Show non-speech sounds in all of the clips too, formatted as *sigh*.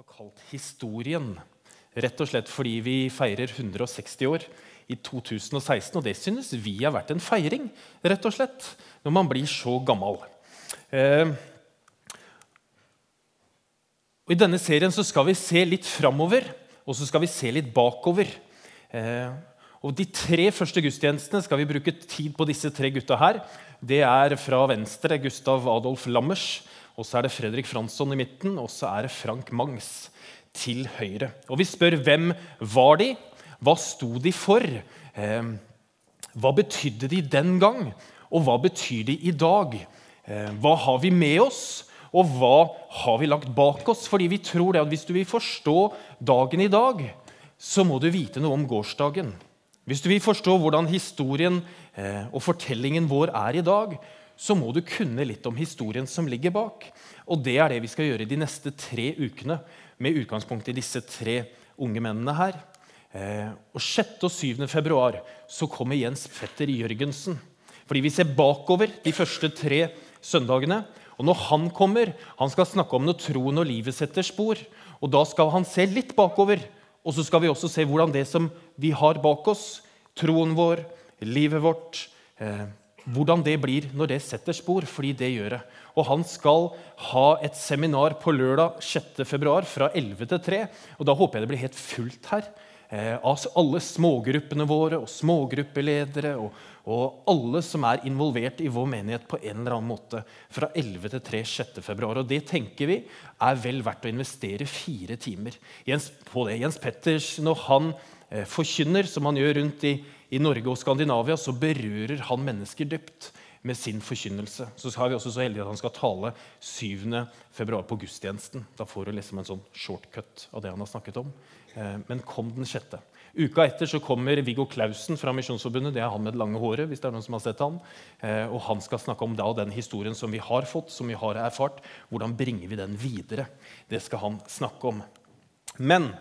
har kalt historien. Rett og slett fordi vi feirer 160 år i 2016. Og det synes vi har vært en feiring, rett og slett, når man blir så gammel. Eh, og I denne serien så skal vi se litt framover, og så skal vi se litt bakover. Eh, og De tre første gudstjenestene skal vi bruke tid på disse tre gutta her. Det er fra venstre Gustav Adolf Lammers, og så er det Fredrik Fransson i midten, og så er det Frank Mangs til høyre. Og Vi spør hvem var de Hva sto de for? Eh, hva betydde de den gang, og hva betyr de i dag? Eh, hva har vi med oss, og hva har vi lagt bak oss? Fordi vi tror det at Hvis du vil forstå dagen i dag, så må du vite noe om gårsdagen. Hvis du vil forstå hvordan historien eh, og fortellingen vår er i dag, så må du kunne litt om historien som ligger bak. Og det er det vi skal gjøre de neste tre ukene, med utgangspunkt i disse tre unge mennene her. Eh, og 6. og 7. februar så kommer Jens Petter Jørgensen. Fordi vi ser bakover de første tre søndagene. Og når han kommer, han skal snakke om når troen og livet setter spor. Og da skal han se litt bakover. Og så skal vi også se hvordan det som vi har bak oss, troen vår, livet vårt, eh, hvordan det blir når det setter spor, fordi det gjør det. Og han skal ha et seminar på lørdag 6. februar fra 11 til 3. Og da håper jeg det blir helt fullt her. Eh, av alle smågruppene våre og smågruppeledere og, og, alle som er involvert i vår menighet på en eller annen måte. Fra 11 til 3 6. februar. Og det tenker vi er vel verdt å investere fire timer Jens, på det. Jens Petters, når han eh, forkynner, som han gjør rundt i, i Norge og Skandinavia, så berører han mennesker dypt med sin forkynnelse. Så er vi også så heldige at han skal tale 7. februar på gudstjenesten. Da får du liksom en sånn shortcut av det han har snakket om. Eh, men kom den sjette. Uka etter så kommer Viggo Klausen fra Misjonsforbundet. Det er han med det lange håret. hvis det er noen som har sett han. Eh, og Han skal snakke om da den historien som vi har fått, som vi har erfart. Hvordan bringer vi den videre? Det skal han snakke om. Men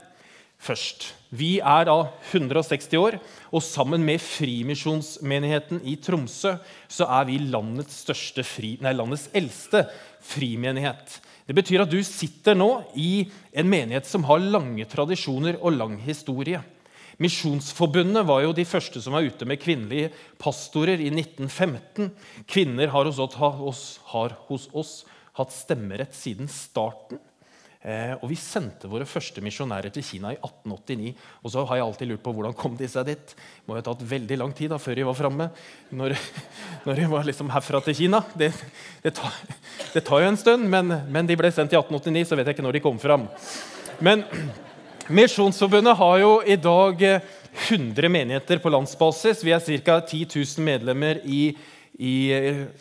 først. Vi er da 160 år, og sammen med Frimisjonsmenigheten i Tromsø så er vi landets, fri, nei, landets eldste frimenighet. Det betyr at du sitter nå i en menighet som har lange tradisjoner og lang historie. Misjonsforbundet var jo de første som var ute med kvinnelige pastorer i 1915. Kvinner har hos oss, har hos oss hatt stemmerett siden starten. Eh, og Vi sendte våre første misjonærer til Kina i 1889. Og så har jeg alltid lurt på hvordan kom de seg dit. Det må ha tatt veldig lang tid da, før de var framme. Når, *laughs* når, de var liksom herfra til Kina. Det, det, tar, det tar, jo en stund, men, men, de ble sendt i 1889, så vet jeg ikke når de kom fram. Men *clears throat* Misjonsforbundet har jo i dag 100 menigheter på landsbasis. Vi er ca. 10 000 medlemmer i i,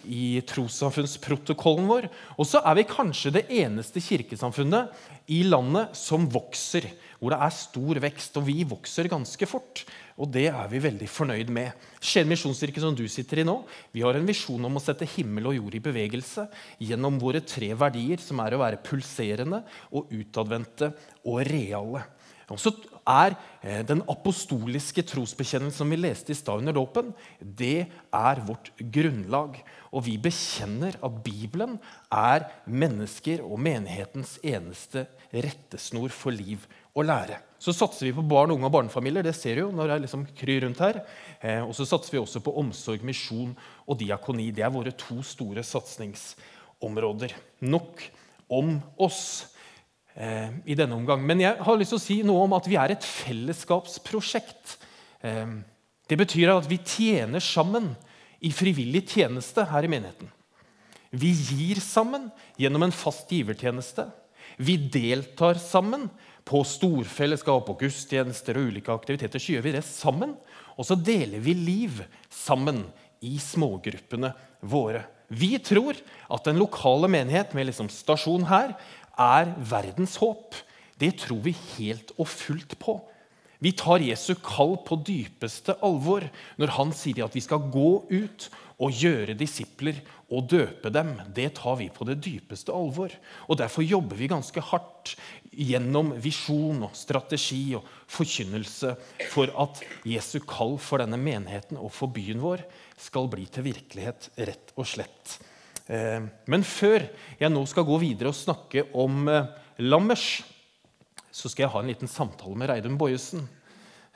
i trossamfunnsprotokollen vår. Og så er vi kanskje det eneste kirkesamfunnet i landet som vokser. Hvor det er stor vekst. Og vi vokser ganske fort. Og det er vi veldig fornøyd med. Skien misjonskirke, som du sitter i nå, vi har en visjon om å sette himmel og jord i bevegelse gjennom våre tre verdier, som er å være pulserende og utadvendte og reale. Og så er eh, Den apostoliske trosbekjennelsen som vi leste i stad under dåpen, det er vårt grunnlag. Og vi bekjenner at Bibelen er mennesker og menighetens eneste rettesnor for liv og lære. Så satser vi på barn, unge og barnefamilier. Det ser du jo når jeg liksom kryr rundt her. Eh, og så satser vi også på omsorg, misjon og diakoni. Det er våre to store satsingsområder. Nok om oss eh, i denne omgang. Men jeg har lyst til å si noe om at vi er et fellesskapsprosjekt. Eh, det betyr at vi tjener sammen i frivillig tjeneste her i menigheten. Vi gir sammen gjennom en fast givertjeneste. Vi deltar sammen på storfellesskap og gudstjenester og ulike aktiviteter. Så gjør vi det sammen. Og så deler vi liv sammen i smågruppene våre. Vi tror at den lokale menighet med liksom stasjon her er verdens håp. Det tror vi helt og fullt på. Vi tar Jesu kall på dypeste alvor når han sier at vi skal gå ut og gjøre disipler og døpe dem. Det tar vi på det dypeste alvor. Og Derfor jobber vi ganske hardt gjennom visjon og strategi og forkynnelse for at Jesu kall for denne menigheten og for byen vår skal bli til virkelighet, rett og slett. Eh, men før jeg nå skal gå videre og snakke om eh, Lammers, så skal jeg ha en liten samtale med Reidun Bojesen.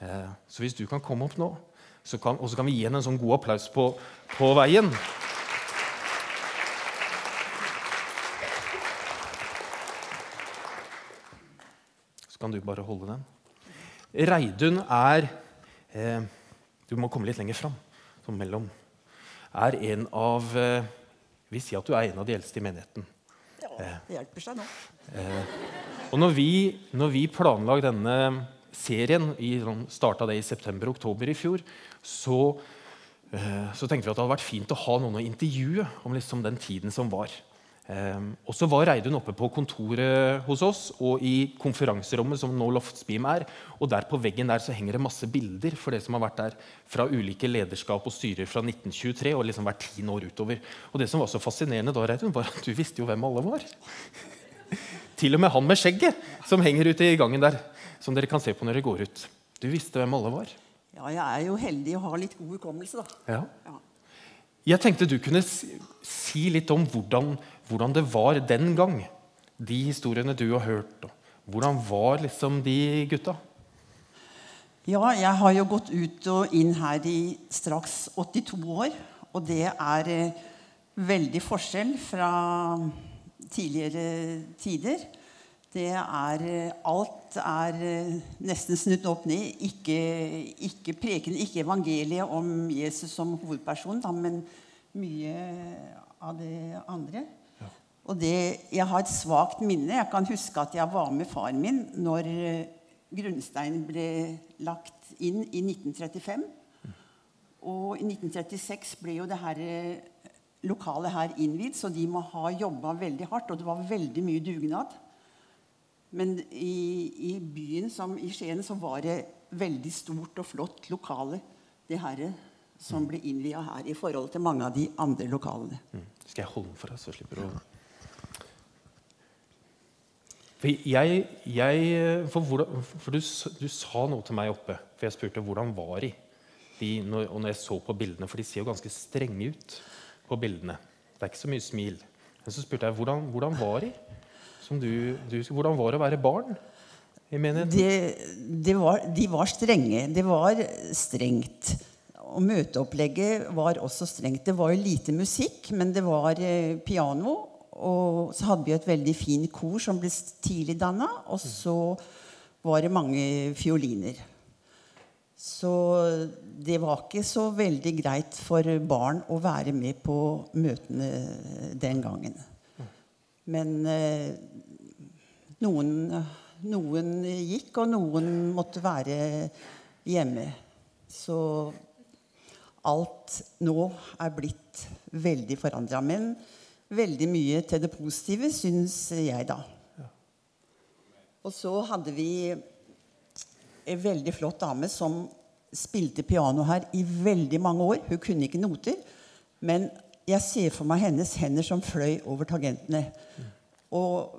Eh, så hvis du kan komme opp nå, så kan, og så kan vi gi henne en sånn god applaus på, på veien. Så kan du bare holde den. Reidun er eh, Du må komme litt lenger fram. Sånn mellom. Er en av eh, Vi sier at du er en av de eldste i menigheten. Ja, det hjelper seg nå. Og når vi, når vi planla denne serien, i, sånn, starta det i september-oktober i fjor, så, eh, så tenkte vi at det hadde vært fint å ha noen å intervjue om liksom den tiden som var. Eh, og så var Reidun oppe på kontoret hos oss og i konferanserommet som nå Loftsbeam er. Og der på veggen der så henger det masse bilder for det som har vært der fra ulike lederskap og styrer fra 1923 og liksom hvert tiende år utover. Og det som var så fascinerende da, Reidun, var at du visste jo hvem alle var. *laughs* Til og med han med skjegget som henger ute i gangen der. Som dere kan se på når dere går ut. Du visste hvem alle var. Ja, jeg er jo heldig å ha litt god hukommelse, da. Ja. Ja. Jeg tenkte du kunne si litt om hvordan, hvordan det var den gang. De historiene du har hørt. Hvordan var liksom de gutta? Ja, jeg har jo gått ut og inn her i straks 82 år. Og det er eh, veldig forskjell fra tidligere tider. Det er eh, Alt er eh, nesten snudd opp ned. Ikke, ikke preken, ikke evangeliet om Jesus som hovedperson, da, men mye av det andre. Og det, Jeg har et svakt minne. Jeg kan huske at jeg var med faren min når eh, grunnsteinen ble lagt inn i 1935. Og i 1936 ble jo det her eh, lokalet her innvidd, så de må ha jobba veldig hardt. Og det var veldig mye dugnad. Men i, i byen, som i Skien, så var det veldig stort og flott lokale, det her som ble innvia her, i forhold til mange av de andre lokalene. Mm. Skal jeg holde den for deg, så slipper du å For, jeg, jeg, for, hvordan, for du, du sa noe til meg oppe, for jeg spurte hvordan var de? de når, og når jeg så på bildene, For de ser jo ganske strenge ut på bildene. Det er ikke så mye smil. Men så spurte jeg hvordan, hvordan var de? Du, du, hvordan var det å være barn i menigheten? Det, det var, de var strenge. Det var strengt. Og møteopplegget var også strengt. Det var jo lite musikk, men det var eh, piano. Og så hadde vi et veldig fint kor som ble tidlig danna. Og så var det mange fioliner. Så det var ikke så veldig greit for barn å være med på møtene den gangen. Men eh, noen, noen gikk, og noen måtte være hjemme. Så alt nå er blitt veldig forandra. Men veldig mye til det positive, syns jeg, da. Og så hadde vi en veldig flott dame som spilte piano her i veldig mange år. Hun kunne ikke noter, men jeg ser for meg hennes hender som fløy over tangentene. Og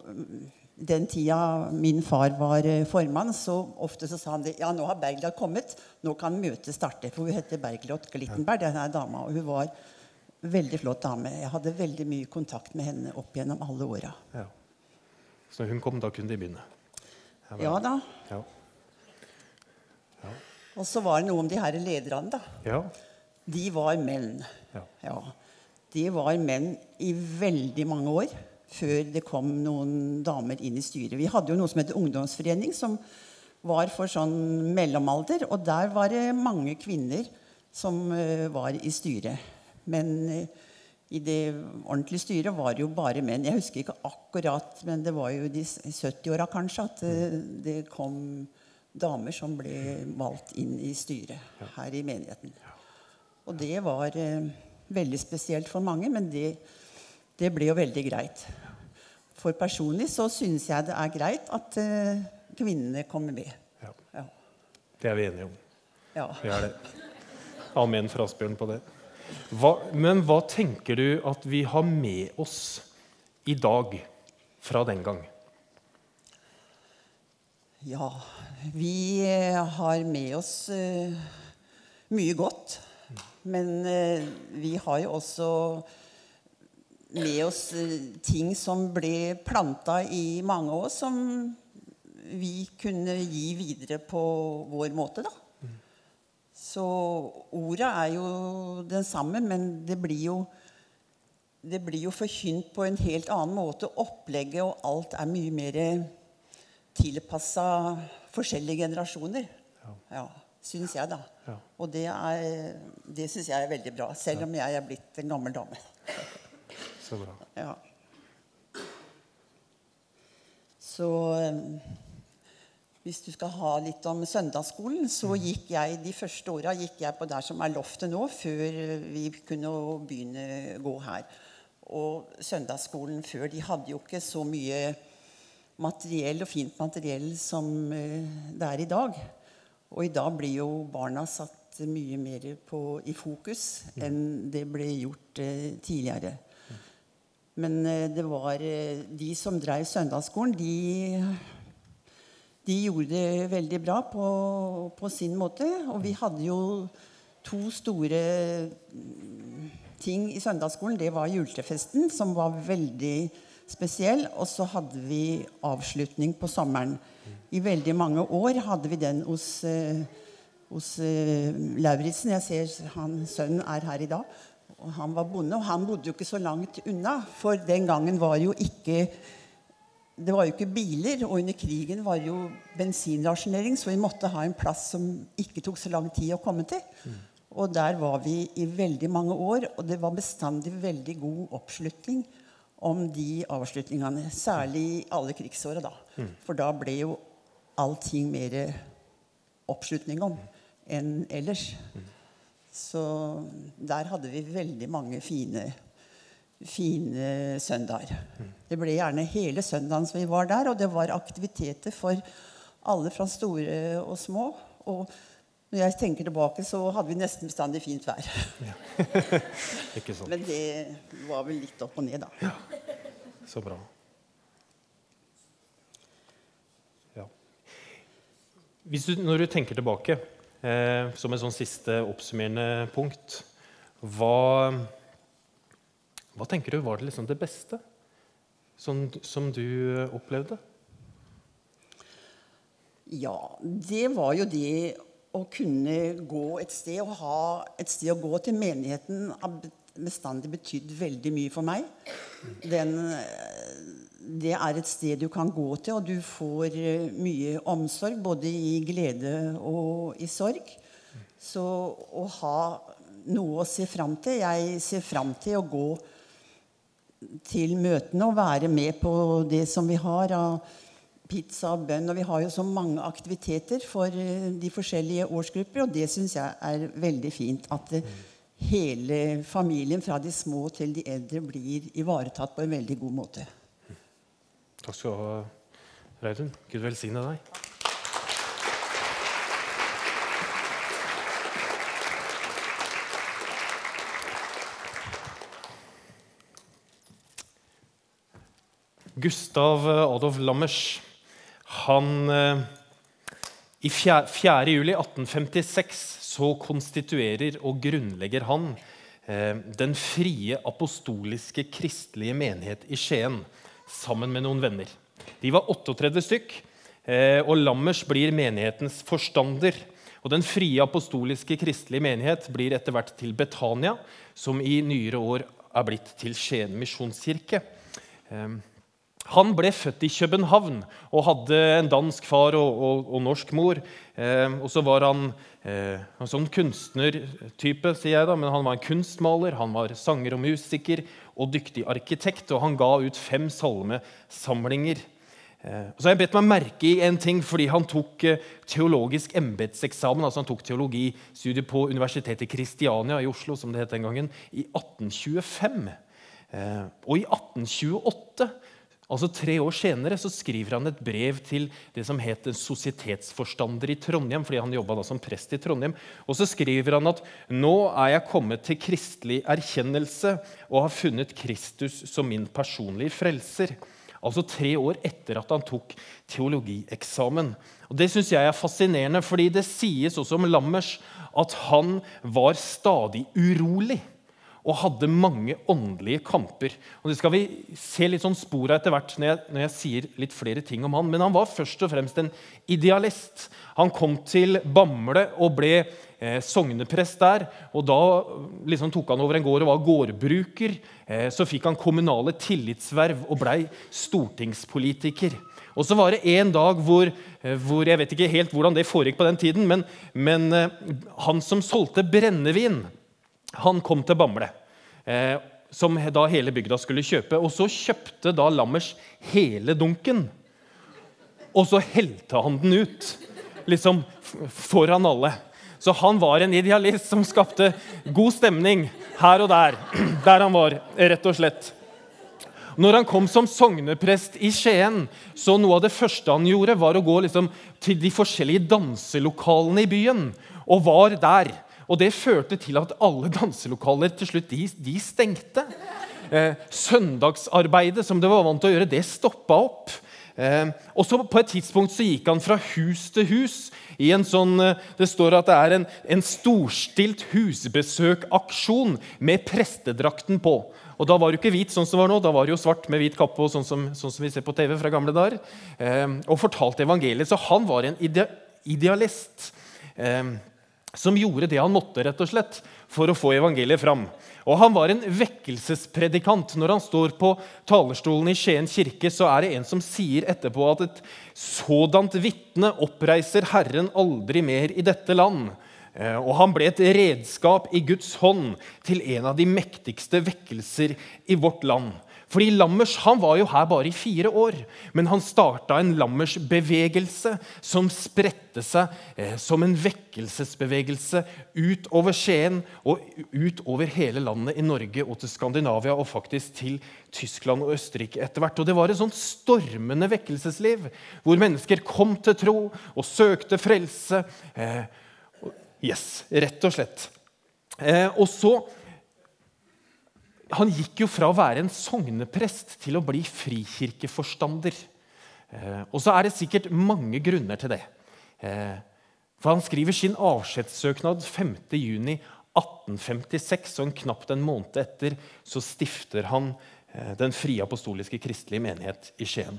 den tida min far var eh, formann, så ofte så sa han det. Ja, nå har Bergljot kommet. Nå kan møtet starte. For hun heter Bergljot Glittenberg, denne dama. Og hun var veldig flott dame. Jeg hadde veldig mye kontakt med henne opp gjennom alle åra. Ja. Så når hun kom, da kunne de begynne? Ja da. Ja. Og så var det noe om de her lederne, da. ja. De var menn. Ja. Ja. De var menn i veldig mange år før det kom noen damer inn i styret. Vi hadde jo noe som heter ungdomsforening, som var for sånn mellomalder. Og der var det mange kvinner som eh, var i styret. Men eh, i det ordentlige styret var det jo bare menn. Jeg husker ikke akkurat, men det var jo de 70-åra kanskje at eh, det kom damer som ble valgt inn i styret her i menigheten. Og det var eh, veldig spesielt for mange, men det, det ble jo veldig greit. For personlig så syns jeg det er greit at kvinnene kommer med. ja. Ja. Det er vi enige om. ja. Vi er det. Amen fra Asbjørn på det. Hva, men hva tenker du at vi har med oss i dag fra den gang? Ja, vi eh, har med oss uh, mye godt. Men uh, vi har jo også med oss uh, ting som ble planta i mange år, som vi kunne gi videre på vår måte, da. Så ordet er jo den samme, men det blir jo det blir jo forkynt på en helt annen måte. Opplegget og alt er mye mer tilpassa forskjellige generasjoner. Ja. ja syns jeg, da. Ja. Og det, er, det syns jeg er veldig bra. Selv om jeg er blitt en gammel dame. Så bra. Ja. Så hvis du skal ha litt om søndagsskolen, så mm. gikk jeg de første åra på der som er loftet nå, før vi kunne begynne å gå her. Og søndagsskolen før de hadde jo ikke så mye materiell og fint materiell som eh, det er i dag. Og i dag blir jo barna satt mye mer på, i fokus mm. enn det ble gjort eh, tidligere. Men eh, det var de som drev søndagsskolen, de de gjorde det veldig bra på, på, sin måte. Og vi hadde jo to store mm, ting i søndagsskolen. Det var juletrefesten, som var veldig spesiell. Og så hadde vi avslutning på sommeren. I veldig mange år hadde vi den hos, eh, hos eh, Lauritzen. Jeg ser han, sønnen er her i dag. Og han var bonde, og han bodde jo ikke så langt unna. For den gangen var jo ikke det var jo ikke biler, og under krigen var det jo bensinrasjonering, så vi måtte ha en plass som ikke tok så lang tid å komme til. Mm. Og der var vi i veldig mange år, og det var bestandig veldig god oppslutning om de avslutningene. Særlig i alle krigsåra, da. Mm. For da ble jo allting mer oppslutning om enn ellers. Mm. Så der hadde vi veldig mange fine fine søndager. Det ble gjerne hele søndagen som vi var der, og det var aktiviteter for alle fra store og små. Og når jeg tenker tilbake, så hadde vi nesten bestandig fint vær. Ja. *laughs* Ikke sant. Men det var vel litt opp og ned, da. Ja. Så bra. Ja. Du, når du tenker tilbake, eh, som et sånn siste oppsummerende punkt, hva hva tenker du var det, liksom det beste som, som du opplevde? Ja, det var jo det å kunne gå et sted og ha et sted å gå til. Menigheten har bestandig betydd veldig mye for meg. Den, det er et sted du kan gå til, og du får mye omsorg, både i glede og i sorg. Så å ha noe å se fram til Jeg ser fram til å gå til møtene og være med på det som vi har av pizza og bønn. Og vi har jo så mange aktiviteter for eh, de forskjellige årsgrupper, og det syns jeg er veldig fint. At eh, hele familien, fra de små til de eldre, blir ivaretatt på en veldig god måte. Takk skal du ha, Reidun. Gud velsigne deg. Gustav Adolf Lammers han, eh, I 4. juli 1856 så konstituerer og grunnlegger han eh, den frie apostoliske kristelige menighet i Skien sammen med noen venner. De var 38 stykk, eh, og Lammers blir menighetens forstander. Og Den frie apostoliske kristelige menighet blir etter hvert til Betania, som i nyere år er blitt til Skien misjonskirke. Han ble født i København og hadde en dansk far og, og, og norsk mor. Eh, og så var han eh, en sånn kunstnertype, sier jeg da, men han var en kunstmaler, han var sanger og musiker og dyktig arkitekt. Og han ga ut fem salmesamlinger. Eh, så har jeg bedt meg merke i en ting, fordi han tok eh, teologisk embetseksamen. altså Han tok teologistudiet på Universitetet Kristiania i Oslo som det het den gangen, i 1825. Eh, og i 1828 Altså Tre år senere så skriver han et brev til det som het en sosietetsforstander i Trondheim. fordi han da som prest i Trondheim. Og så skriver han at nå er jeg kommet til kristelig erkjennelse og har funnet Kristus som min personlige frelser. Altså tre år etter at han tok teologieksamen. Og Det syns jeg er fascinerende, fordi det sies også om Lammers at han var stadig urolig. Og hadde mange åndelige kamper. Og Det skal vi se litt sånn spor av etter hvert når jeg, når jeg, sier litt flere ting om han. Men han var først og fremst en idealist. Han kom til Bamble og ble eh, sogneprest der. og Da liksom, tok han over en gård og var gårdbruker. Eh, så fikk han kommunale tillitsverv og blei stortingspolitiker. Og så var det en dag hvor, eh, hvor, Jeg vet ikke helt hvordan det foregikk på den tiden, men, men eh, han som solgte brennevin han kom til Bamble, eh, som da hele bygda skulle kjøpe. Og så kjøpte da Lammers hele dunken. Og så helte han den ut, liksom foran alle. Så han var en idealist som skapte god stemning her og der. *clears throat* Der han var, rett og slett. Når han kom som sogneprest i Skien, så noe av det første han gjorde, var å gå liksom til de forskjellige danselokalene i byen, og var der. Og det førte til at alle danselokaler til slutt de, de stengte. Eh, søndagsarbeidet som det var vant til å gjøre, det stoppa opp. Eh, og så På et tidspunkt så gikk han fra hus til hus. i en sånn, eh, Det står at det er en, en storstilt husbesøkaksjon med prestedrakten på. Og Da var det ikke hvit, sånn som var nå, da var det jo svart med hvit kappe. og sånn som, sånn som vi ser på TV fra gamle dager, eh, Og fortalte evangeliet. Så han var en ide idealist. Eh, som gjorde det han måtte rett og slett, for å få evangeliet fram. Og Han var en vekkelsespredikant. Når han står på talerstolen i Skien kirke, så er det en som sier etterpå at et sådant vitne oppreiser Herren aldri mer i dette land. Eh, og han ble et redskap i Guds hånd til en av de mektigste vekkelser i vårt land. Fordi Lammers han var jo her bare i fire år, men han starta en Lammers-bevegelse som spredte seg eh, som en vekkelsesbevegelse utover Skien og utover hele landet i Norge og til Skandinavia og faktisk til Tyskland og Østerrike etter hvert. Og Det var et sånt stormende vekkelsesliv hvor mennesker kom til tro og søkte frelse. Eh, yes, rett og slett. Eh, og så han gikk jo fra å være en sogneprest til å bli frikirkeforstander. Eh, og så er det sikkert mange grunner til det. Eh, for han skriver sin avskjedssøknad 5.6.1856, og en knapt en måned etter så stifter han eh, Den frie apostoliske kristelige menighet i Skien.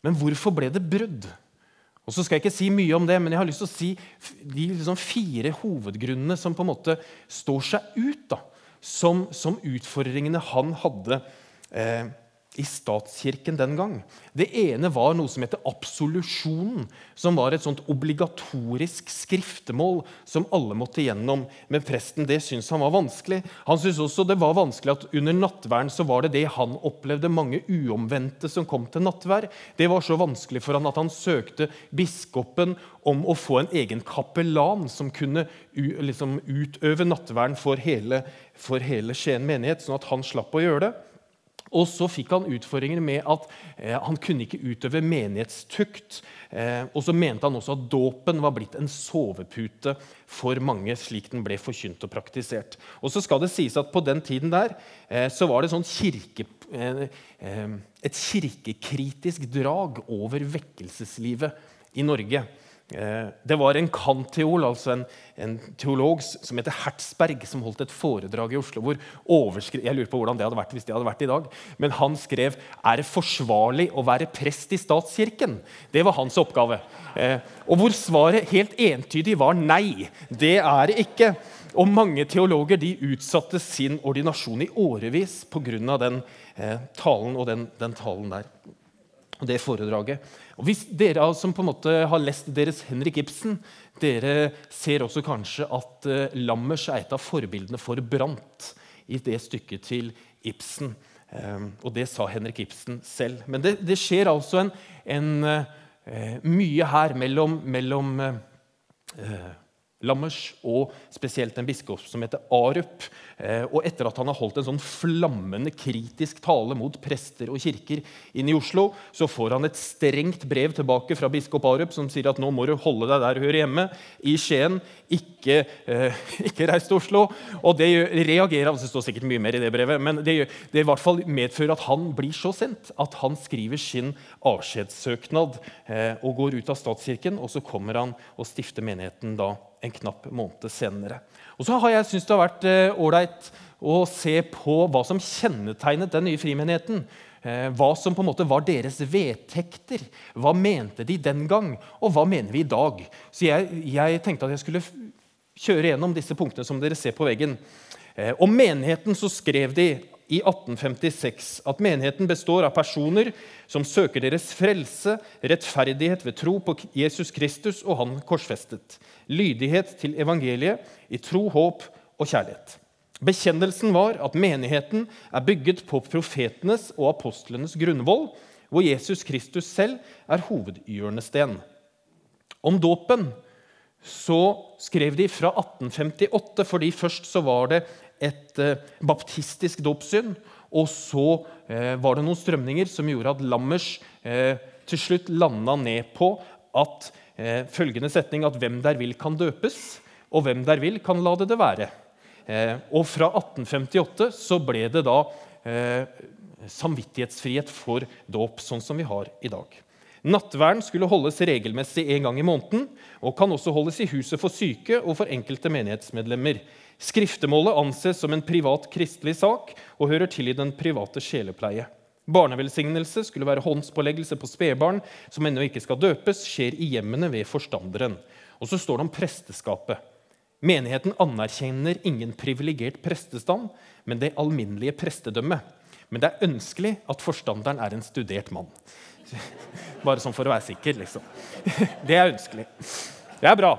Men hvorfor ble det brudd? Og så skal jeg ikke si mye om det, men jeg har lyst til å si de liksom fire hovedgrunnene som på en måte står seg ut. da som, som utfordringene han hadde eh, i statskirken den gang. Det ene var noe som heter absolusjonen, som var et sånt obligatorisk skriftemål som alle måtte gjennom. Men presten det syntes han var vanskelig. Han syntes også det var vanskelig at under nattverden så var det det han opplevde, mange uomvendte som kom til nattverd. Det var så vanskelig for han at han søkte biskopen om å få en egen kapellan som kunne liksom, utøve nattverden for hele, for hele Skien menighet, sånn at han slapp å gjøre det. Og så fikk han utfordringer med at eh, han kunne ikke utøve menighetstukt. Eh, og så mente han også at dåpen var blitt en sovepute for mange, slik den ble forkynt og praktisert. Og så skal det sies at På den tiden der eh, så var det sånn kirke, eh, eh, et kirkekritisk drag over vekkelseslivet i Norge. Eh, det var en kanteol, altså en, en, teolog som heter Hertzberg, som holdt et foredrag i Oslo. hvor Jeg lurer på hvordan det hadde vært hvis det hadde vært i dag. Men han skrev er det forsvarlig å være prest i statskirken. Det var hans oppgave. Eh, og hvor svaret helt entydig var nei. Det er det ikke. Og mange teologer de utsatte sin ordinasjon i årevis pga. den eh, talen og den, den talen der. Og det foredraget. Og Hvis dere som på en måte har lest deres Henrik Ibsen, dere ser også kanskje at uh, Lammers er et av forbildene for Brant i det stykket til Ibsen. Um, og det sa Henrik Ibsen selv. Men det, det skjer altså en, en uh, mye her mellom, mellom uh, Lammers og spesielt en biskop som heter Arup. Eh, og etter at han har holdt en sånn flammende kritisk tale mot prester og kirker inne i Oslo, så får han et strengt brev tilbake fra biskop Arup som sier at nå må du holde deg der du hører hjemme, i Skien. Ikke, eh, *laughs* ikke reis til Oslo. Og det reagerer Det står sikkert mye mer i det brevet, men det, det i hvert fall medfører at han blir så sendt at han skriver sin avskjedssøknad eh, og går ut av statskirken. Og så kommer han og stifter menigheten da en knapp måned senere. Og så har jeg syntes det har vært ålreit å se på hva som kjennetegnet den nye frimenigheten. Hva som på en måte var deres vedtekter. Hva mente de den gang, og hva mener vi i dag? Så jeg, jeg tenkte at jeg skulle kjøre gjennom disse punktene som dere ser på veggen. Om menigheten så skrev de i 1856 at menigheten består av personer som søker deres frelse, rettferdighet ved tro på Jesus Kristus og Han korsfestet, lydighet til evangeliet i tro, håp og kjærlighet. Bekjennelsen var at menigheten er bygget på profetenes og apostlenes grunnvoll, hvor Jesus Kristus selv er hovedhjørnesten. Om dåpen så skrev de fra 1858, fordi først så var det et eh, baptistisk dåpssyn. Og så eh, var det noen strømninger som gjorde at Lammers eh, til slutt landa ned på at følgende setning at 'hvem der vil, kan døpes', og 'hvem der vil, kan la det det være'. Og fra 1858 så ble det da samvittighetsfrihet for dåp, sånn som vi har i dag. Nattverden skulle holdes regelmessig en gang i måneden og kan også holdes i huset for syke og for enkelte menighetsmedlemmer. Skriftemålet anses som en privat kristelig sak og hører til i den private sjelepleie. Barnevelsignelse skulle være håndspåleggelse på spedbarn som ennå ikke skal døpes, skjer i hjemmene ved forstanderen. Og så står det om presteskapet. Menigheten anerkjenner ingen privilegert prestestand, men det alminnelige prestedømmet. Men det er ønskelig at forstanderen er en studert mann. *laughs* Bare sånn for å være sikker, liksom. *laughs* Det er ønskelig. Det er bra.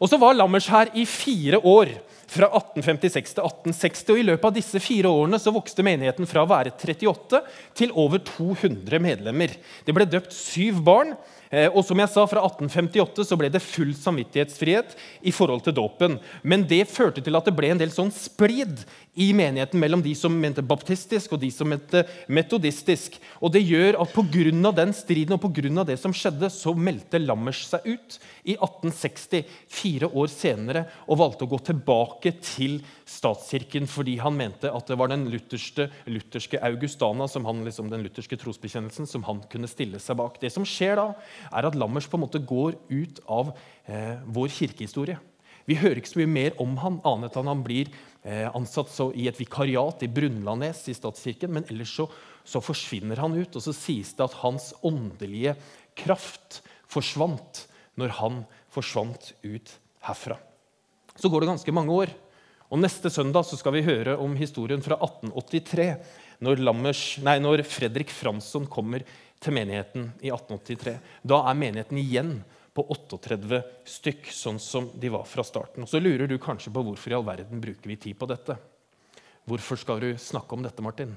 Og så var Lammers her i fire år, fra 1856 til 1860. og I løpet av disse fire årene så vokste menigheten fra å være 38 til over 200 medlemmer. Det ble døpt syv barn, Eh, og som jeg sa, Fra 1858 så ble det full samvittighetsfrihet i forhold til dåpen. Men det førte til at det ble en del sånn splid i menigheten mellom de som mente baptistisk og de som mente metodistisk. Og det gjør at Pga. den striden og på grunn av det som skjedde, så meldte Lammers seg ut i 1860, fire år senere, og valgte å gå tilbake til statskirken fordi han mente at det var den lutherske, lutherske Augustana, som han, liksom, den lutherske trosbekjennelsen, som han kunne stille seg bak. Det som skjer da, er at Lammers på en måte går ut av eh, vår kirkehistorie. Vi hører ikke så mye mer om han, annet enn han blir ansatt i et vikariat i Brunlandnes i statskirken. Men ellers så, så, forsvinner han ut, og så sies det at hans åndelige kraft forsvant når han forsvant ut herfra. Så går det ganske mange år. Og Neste søndag så skal vi høre om historien fra 1883, når, Lammers, nei, når Fredrik Fransson kommer til menigheten i 1883. Da er menigheten igjen på 38 stykk, sånn som de var fra starten. Og Så lurer du kanskje på hvorfor i all verden bruker vi tid på dette. Hvorfor skal du snakke om dette, Martin?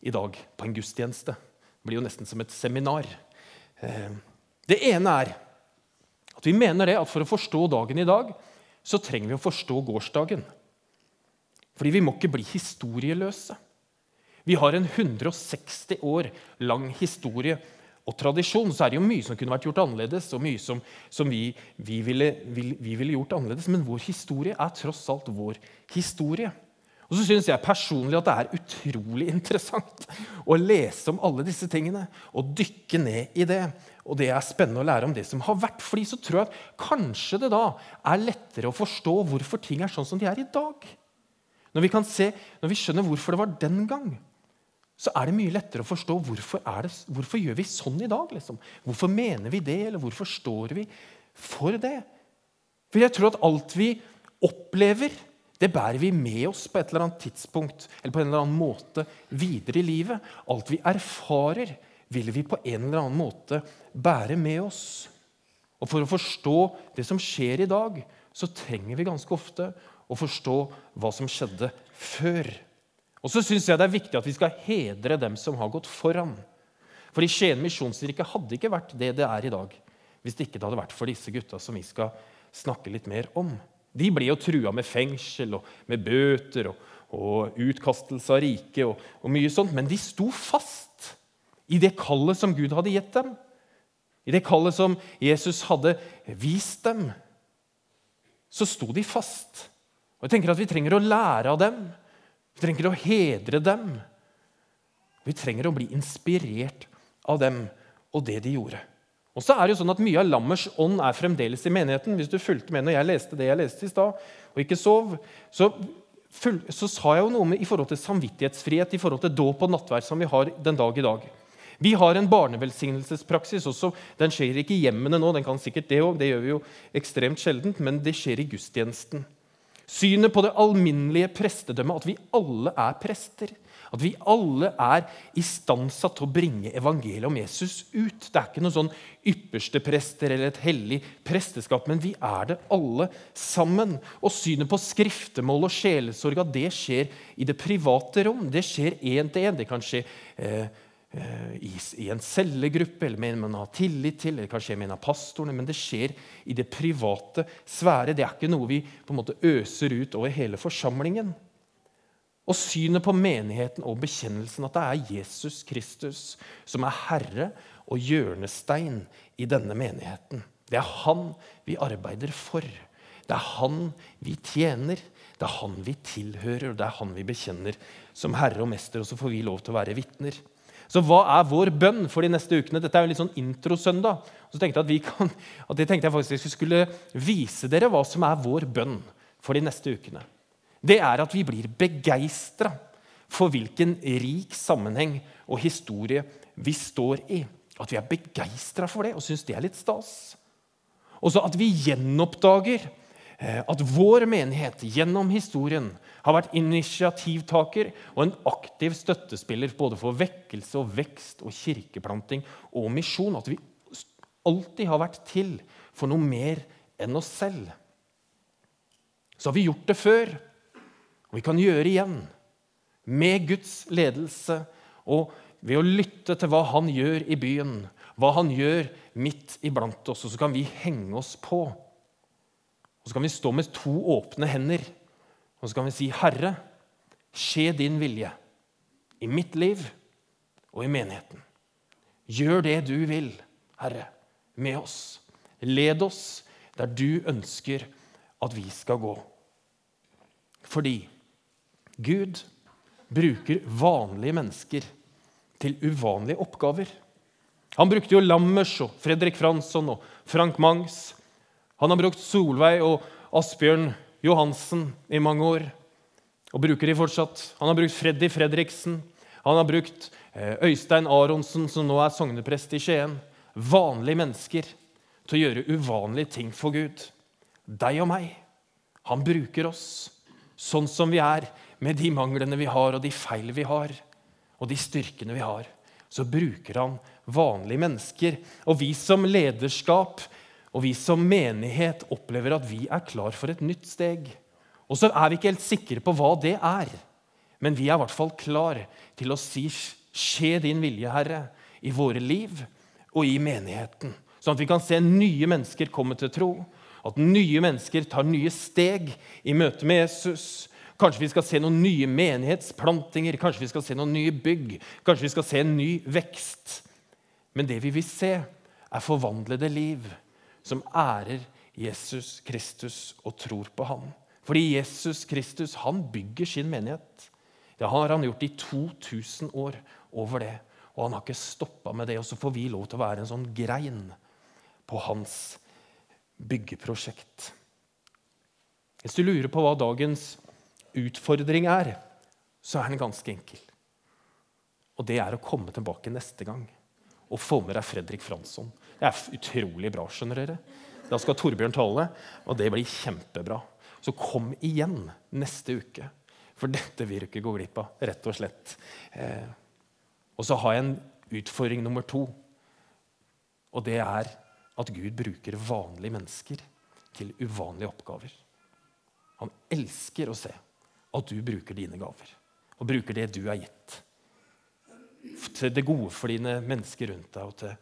I dag på en gudstjeneste. Det blir jo nesten som et seminar. Eh, det ene er at vi mener det at for å forstå dagen i dag, så trenger vi å forstå gårsdagen. Fordi vi må ikke bli historieløse. Vi har en 160 år lang historie og tradisjon. Så er det jo mye som kunne vært gjort annerledes, og mye som, som vi, vi, ville, vi, vi, ville, gjort annerledes. Men vår historie er tross alt vår historie. Og så syns jeg personlig at det er utrolig *laughs* interessant å lese om alle disse tingene og dykke ned i det. Og det er spennende å lære om det som har vært. fordi så tror jeg at kanskje det da er lettere å forstå hvorfor ting er sånn som de er i dag. Når vi, kan se, når vi skjønner hvorfor det var den gang, så er det mye lettere å forstå hvorfor, det, hvorfor gjør vi sånn i dag. Liksom? Hvorfor mener vi det, eller hvorfor står vi for det? For jeg tror at alt vi opplever, det bærer vi med oss på et eller annet tidspunkt eller på en eller annen måte videre i livet. Alt vi erfarer, vil vi på en eller annen måte bære med oss. Og For å forstå det som skjer i dag, så trenger vi ganske ofte å forstå hva som skjedde før. Og så syns jeg det er viktig at vi skal hedre dem som har gått foran. For i Skien misjonskirke hadde ikke vært det det er i dag hvis det ikke hadde vært for disse gutta som vi skal snakke litt mer om. De ble jo trua med fengsel og med bøter og, og utkastelse av riket og, og, mye sånt, men de sto fast i det kallet som Gud hadde gitt dem. I det kallet som Jesus hadde vist dem. Så sto de fast. Og jeg tenker at Vi trenger å lære av dem. Vi trenger å hedre dem. Vi trenger å bli inspirert av dem og det de gjorde. Og så er det jo sånn at Mye av lammers ånd er fremdeles i menigheten. Hvis du fulgte med når jeg leste det jeg leste i stad, og ikke sov, så, så, sa jeg jo noe med, i forhold til samvittighetsfrihet, i forhold til dåp og nattverd som vi har den dag i dag. Vi har en barnevelsignelsespraksis også. Den skjer ikke i hjemmene nå, den kan sikkert det også, det gjør vi jo ekstremt sjeldent, men det skjer i gudstjenesten. Synet på det alminnelige prestedømmet, at vi alle er prester. At vi alle er istandsatt til å bringe evangeliet om Jesus ut. Det er ikke noen sånn yppersteprester eller et hellig presteskap, men vi er det alle sammen. Og synet på skriftemål og sjelesorg det skjer i det private rom. Det skjer én til én. Det kan skje eh, i, i, en cellegruppe, eller med en man har tillit til, eller kanskje med en av pastorene, men det skjer i det private sfære. Det er ikke noe vi på en måte øser ut over hele forsamlingen. Og synet på menigheten og bekjennelsen at det er Jesus Kristus som er herre og hjørnestein i denne menigheten. Det er han vi arbeider for. Det er han vi tjener. Det er han vi tilhører, og det er han vi bekjenner som herre og mester. Og så får vi lov til å være vitner. Så hva er vår bønn for de neste ukene? Dette er jo litt sånn introsøndag. Så tenkte jeg at, kan, at jeg tenkte jeg faktisk skulle vise dere hva som er vår bønn for de neste ukene det er at vi blir begeistra for hvilken rik sammenheng og historie vi står i. At vi er begeistra for det og syns det er litt stas. Og så at vi gjenoppdager at vår menighet gjennom historien har vært initiativtaker og en aktiv støttespiller både for vekkelse og vekst og kirkeplanting og misjon. At vi alltid har vært til for noe mer enn oss selv. Så har vi gjort det før. Og vi kan gjøre igjen med Guds ledelse og ved å lytte til hva han gjør i byen, hva han gjør midt iblant oss. Og så kan vi henge oss på. Og så kan vi stå med to åpne hender og så kan vi si, 'Herre, skje din vilje i mitt liv og i menigheten.' Gjør det du vil, Herre, med oss. Led oss der du ønsker at vi skal gå. Fordi Gud bruker vanlige mennesker til uvanlige oppgaver. Han brukte jo Lammers og Fredrik Fransson og Frank Mangs. Han har brukt Solveig og Asbjørn Johansen i mange år og bruker de fortsatt. Han har brukt Freddy Fredriksen. Han har brukt eh, Øystein Aronsen, som nå er sogneprest i Skien. Vanlige mennesker til å gjøre uvanlige ting for Gud. Deg og meg. Han bruker oss sånn som vi er, med de manglene vi har, og de feil vi har, og de styrkene vi har, så bruker han vanlige mennesker. Og vi som lederskap og vi som menighet opplever at vi er klar for et nytt steg. Og så er vi ikke helt sikre på hva det er, men vi er i hvert fall klar til å si 'Skje din vilje, Herre', i våre liv og i menigheten. Sånn at vi kan se nye mennesker komme til tro, at nye mennesker tar nye steg i møte med Jesus, Kanskje vi skal se noen nye menighetsplantinger, kanskje vi skal se noen nye bygg, kanskje vi skal se en ny vekst. Men det vi vil se, er forvandlede liv som ærer Jesus Kristus og tror på ham. Fordi Jesus Kristus han bygger sin menighet. Det har han gjort i 2000 år over det. Og han har ikke stoppa med det. Og så får vi lov til å være en sånn grein på hans byggeprosjekt. Hvis du lurer på hva dagens utfordring er, så er den ganske enkel. Og det er å komme tilbake neste gang og få med deg Fredrik Fransson. Det er utrolig bra. skjønner dere. Da skal Torbjørn tale, og det blir kjempebra. Så kom igjen neste uke, for dette vil du ikke gå glipp av. rett Og slett. Eh, og så har jeg en utfordring nummer to. Og det er at Gud bruker vanlige mennesker til uvanlige oppgaver. Han elsker å se at du bruker dine gaver og bruker det du er gitt. Til det gode for dine mennesker rundt deg og til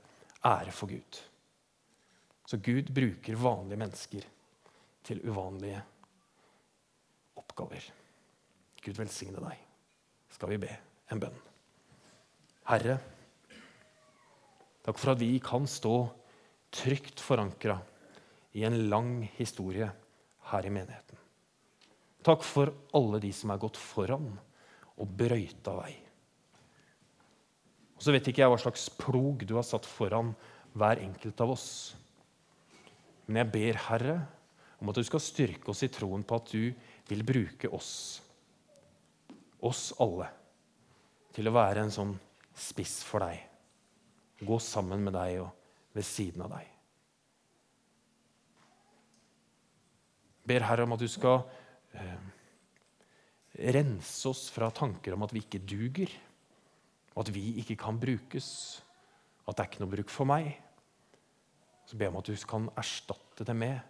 ære for Gud. Så Gud bruker vanlige mennesker til uvanlige oppgaver. Gud velsigne deg. Skal vi be en bønn. Herre, takk for at vi kan stå trygt forankra i en lang historie her i menigheten. Takk for alle de som er gått foran og brøyta vei. Og Så vet ikke jeg hva slags plog du har satt foran hver enkelt av oss. Men jeg ber, Herre, om at du skal styrke oss i troen på at du vil bruke oss, oss alle, til å være en sånn spiss for deg. Gå sammen med deg og ved siden av deg. ber Herre om at du skal eh, rense oss fra tanker om at vi ikke duger, at vi ikke kan brukes, at det er ikke noe bruk for meg. Så jeg om at du kan erstatte det med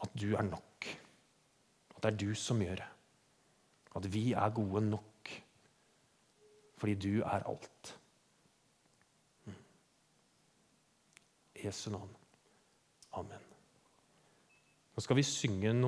at du er nok. At det er du som gjør det. At vi er gode nok fordi du er alt. I Jesu navn. Amen. Nå skal vi synge noen